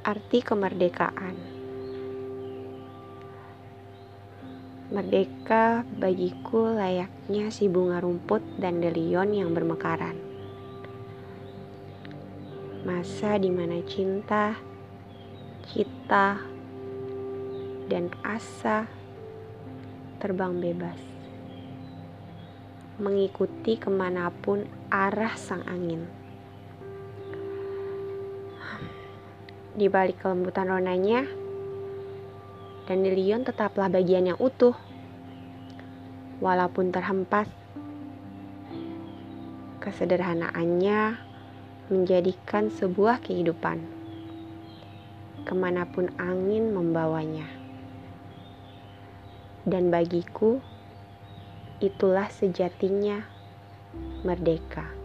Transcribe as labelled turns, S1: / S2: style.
S1: Arti kemerdekaan Merdeka bagiku layaknya si bunga rumput dan delion yang bermekaran. Masa di mana cinta, cita, dan asa terbang bebas. Mengikuti ke mana pun arah sang angin. Di balik kelembutan ronanya, dandelion tetaplah bagian yang utuh. Walaupun terhempas, kesederhanaannya menjadikan sebuah kehidupan. Ke mana pun angin membawanya. Dan bagiku, itulah sejatinya merdeka.